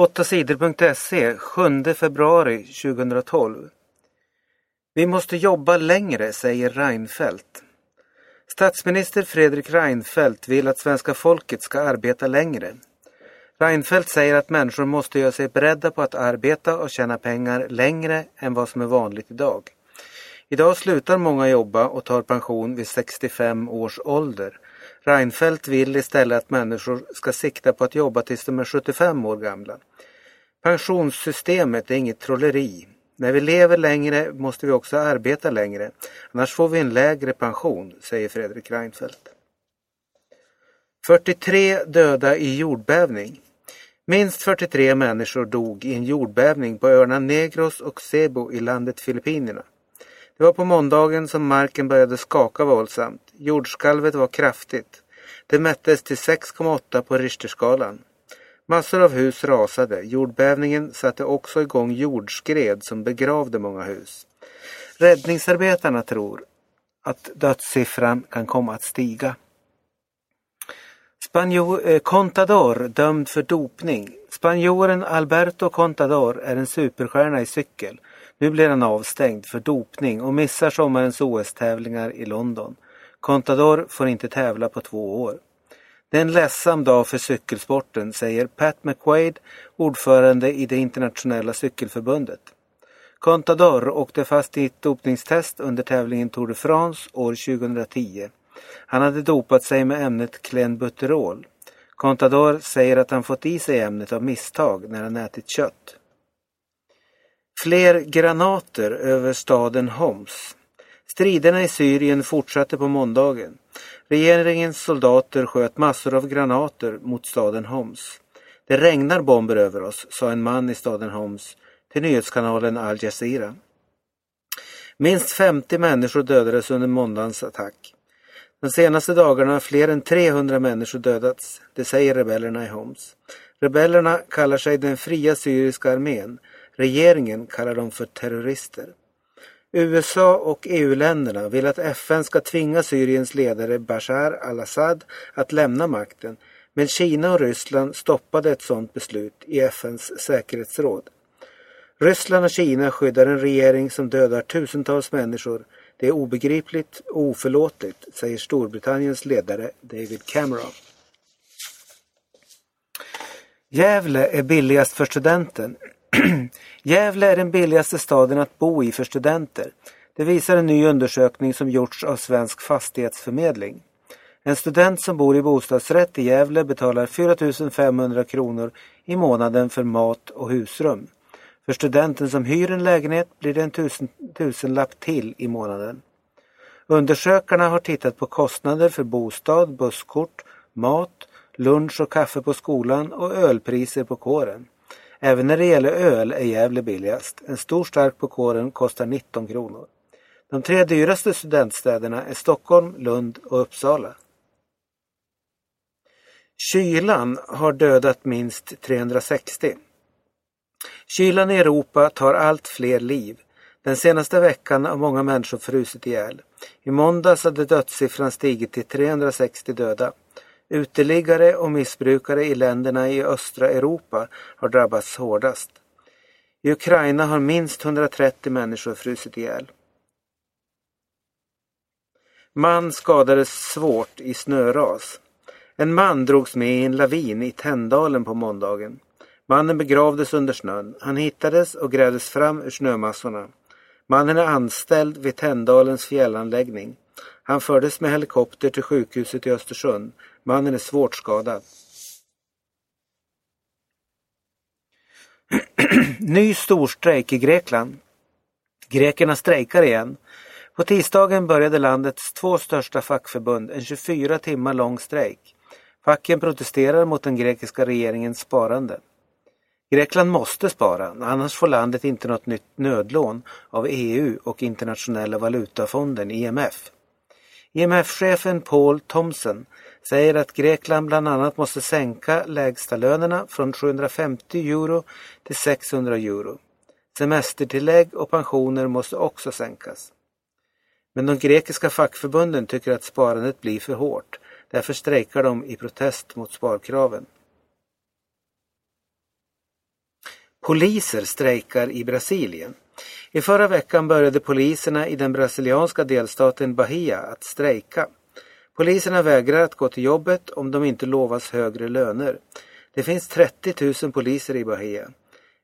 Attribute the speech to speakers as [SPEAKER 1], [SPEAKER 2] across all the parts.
[SPEAKER 1] 8 sidor.se 7 februari 2012 Vi måste jobba längre, säger Reinfeldt. Statsminister Fredrik Reinfeldt vill att svenska folket ska arbeta längre. Reinfeldt säger att människor måste göra sig beredda på att arbeta och tjäna pengar längre än vad som är vanligt idag. Idag slutar många jobba och tar pension vid 65 års ålder. Reinfeldt vill istället att människor ska sikta på att jobba tills de är 75 år gamla. Pensionssystemet är inget trolleri. När vi lever längre måste vi också arbeta längre. Annars får vi en lägre pension, säger Fredrik Reinfeldt. 43 döda i jordbävning. Minst 43 människor dog i en jordbävning på öarna Negros och Cebu i landet Filippinerna. Det var på måndagen som marken började skaka våldsamt. Jordskalvet var kraftigt. Det mättes till 6,8 på Richterskalan. Massor av hus rasade. Jordbävningen satte också igång jordskred som begravde många hus. Räddningsarbetarna tror att dödssiffran kan komma att stiga. Spanjo eh, Contador dömd för dopning. Spanjoren Alberto Contador är en superstjärna i cykel. Nu blir han avstängd för dopning och missar sommarens OS-tävlingar i London. Contador får inte tävla på två år. Det är en ledsam dag för cykelsporten, säger Pat McQuaid, ordförande i det internationella cykelförbundet. Contador åkte fast i ett dopningstest under tävlingen Tour de France år 2010. Han hade dopat sig med ämnet klenbuterol. Contador säger att han fått i sig ämnet av misstag när han ätit kött. Fler granater över staden Homs. Striderna i Syrien fortsatte på måndagen. Regeringens soldater sköt massor av granater mot staden Homs. Det regnar bomber över oss, sa en man i staden Homs till nyhetskanalen Al Jazeera. Minst 50 människor dödades under måndagens attack. De senaste dagarna har fler än 300 människor dödats, det säger rebellerna i Homs. Rebellerna kallar sig den fria syriska armén. Regeringen kallar dem för terrorister. USA och EU-länderna vill att FN ska tvinga Syriens ledare Bashar al-Assad att lämna makten. Men Kina och Ryssland stoppade ett sådant beslut i FNs säkerhetsråd. Ryssland och Kina skyddar en regering som dödar tusentals människor. Det är obegripligt och oförlåtligt, säger Storbritanniens ledare David Cameron. Gävle är billigast för studenten. Gävle är den billigaste staden att bo i för studenter. Det visar en ny undersökning som gjorts av Svensk Fastighetsförmedling. En student som bor i bostadsrätt i Gävle betalar 4 500 kronor i månaden för mat och husrum. För studenten som hyr en lägenhet blir det en tusen, tusenlapp till i månaden. Undersökarna har tittat på kostnader för bostad, busskort, mat, lunch och kaffe på skolan och ölpriser på kåren. Även när det gäller öl är Gävle billigast. En stor stark på kåren kostar 19 kronor. De tre dyraste studentstäderna är Stockholm, Lund och Uppsala. Kylan har dödat minst 360. Kylan i Europa tar allt fler liv. Den senaste veckan har många människor frusit ihjäl. I måndags hade dödssiffran stigit till 360 döda. Uteliggare och missbrukare i länderna i östra Europa har drabbats hårdast. I Ukraina har minst 130 människor frusit ihjäl. Man skadades svårt i snöras. En man drogs med i en lavin i Tändalen på måndagen. Mannen begravdes under snön. Han hittades och grävdes fram ur snömassorna. Mannen är anställd vid Tändalens fjällanläggning. Han fördes med helikopter till sjukhuset i Östersund. Mannen är svårt skadad. Ny storstrejk i Grekland. Grekerna strejkar igen. På tisdagen började landets två största fackförbund en 24 timmar lång strejk. Facken protesterar mot den grekiska regeringens sparande. Grekland måste spara, annars får landet inte något nytt nödlån av EU och Internationella valutafonden IMF. IMF-chefen Paul Thompson säger att Grekland bland annat måste sänka lägstalönerna från 750 euro till 600 euro. Semestertillägg och pensioner måste också sänkas. Men de grekiska fackförbunden tycker att sparandet blir för hårt. Därför strejkar de i protest mot sparkraven. Poliser strejkar i Brasilien. I förra veckan började poliserna i den brasilianska delstaten Bahia att strejka. Poliserna vägrar att gå till jobbet om de inte lovas högre löner. Det finns 30 000 poliser i Bahia.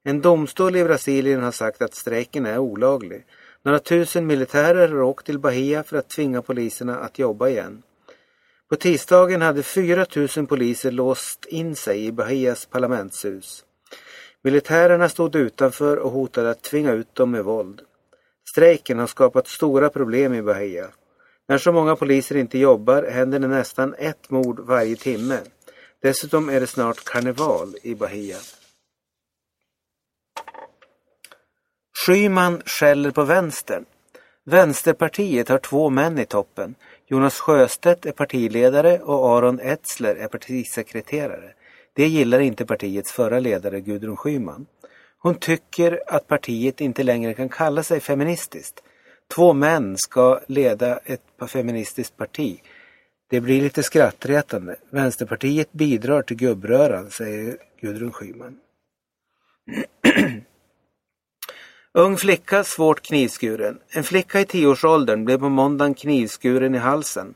[SPEAKER 1] En domstol i Brasilien har sagt att strejken är olaglig. Några tusen militärer har åkt till Bahia för att tvinga poliserna att jobba igen. På tisdagen hade 4 000 poliser låst in sig i Bahias parlamentshus. Militärerna stod utanför och hotade att tvinga ut dem med våld. Strejken har skapat stora problem i Bahia. När så många poliser inte jobbar händer det nästan ett mord varje timme. Dessutom är det snart karneval i Bahia. Schyman skäller på vänstern. Vänsterpartiet har två män i toppen. Jonas Sjöstedt är partiledare och Aron Etzler är partisekreterare. Det gillar inte partiets förra ledare Gudrun Schyman. Hon tycker att partiet inte längre kan kalla sig feministiskt. Två män ska leda ett feministiskt parti. Det blir lite skrattretande. Vänsterpartiet bidrar till gubbröran, säger Gudrun Schyman. Ung flicka svårt knivskuren. En flicka i tioårsåldern blev på måndagen knivskuren i halsen.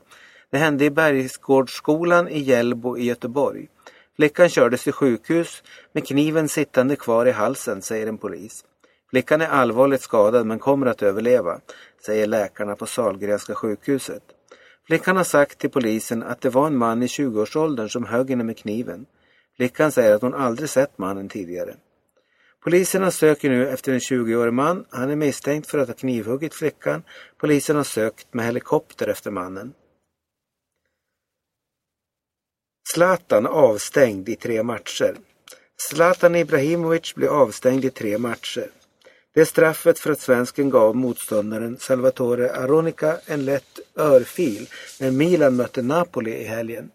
[SPEAKER 1] Det hände i Bergsgårdsskolan i Hjällbo i Göteborg. Flickan kördes till sjukhus med kniven sittande kvar i halsen, säger en polis. Flickan är allvarligt skadad men kommer att överleva, säger läkarna på Salgrenska sjukhuset. Flickan har sagt till polisen att det var en man i 20-årsåldern som högg henne med kniven. Flickan säger att hon aldrig sett mannen tidigare. Poliserna söker nu efter en 20-årig man. Han är misstänkt för att ha knivhuggit flickan. Polisen har sökt med helikopter efter mannen. Zlatan avstängd i tre matcher. Zlatan Ibrahimovic blir avstängd i tre matcher. Det är straffet för att svensken gav motståndaren Salvatore Aronica en lätt örfil när Milan mötte Napoli i helgen.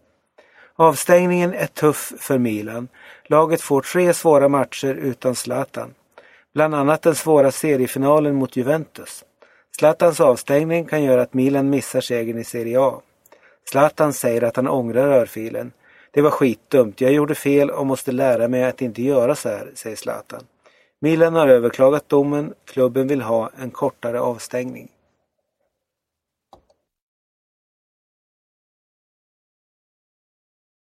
[SPEAKER 1] Avstängningen är tuff för Milan. Laget får tre svåra matcher utan Zlatan. Bland annat den svåra seriefinalen mot Juventus. Zlatans avstängning kan göra att Milan missar segern i Serie A. Zlatan säger att han ångrar örfilen. Det var skitdumt, jag gjorde fel och måste lära mig att inte göra så här, säger Zlatan. Milan har överklagat domen, klubben vill ha en kortare avstängning.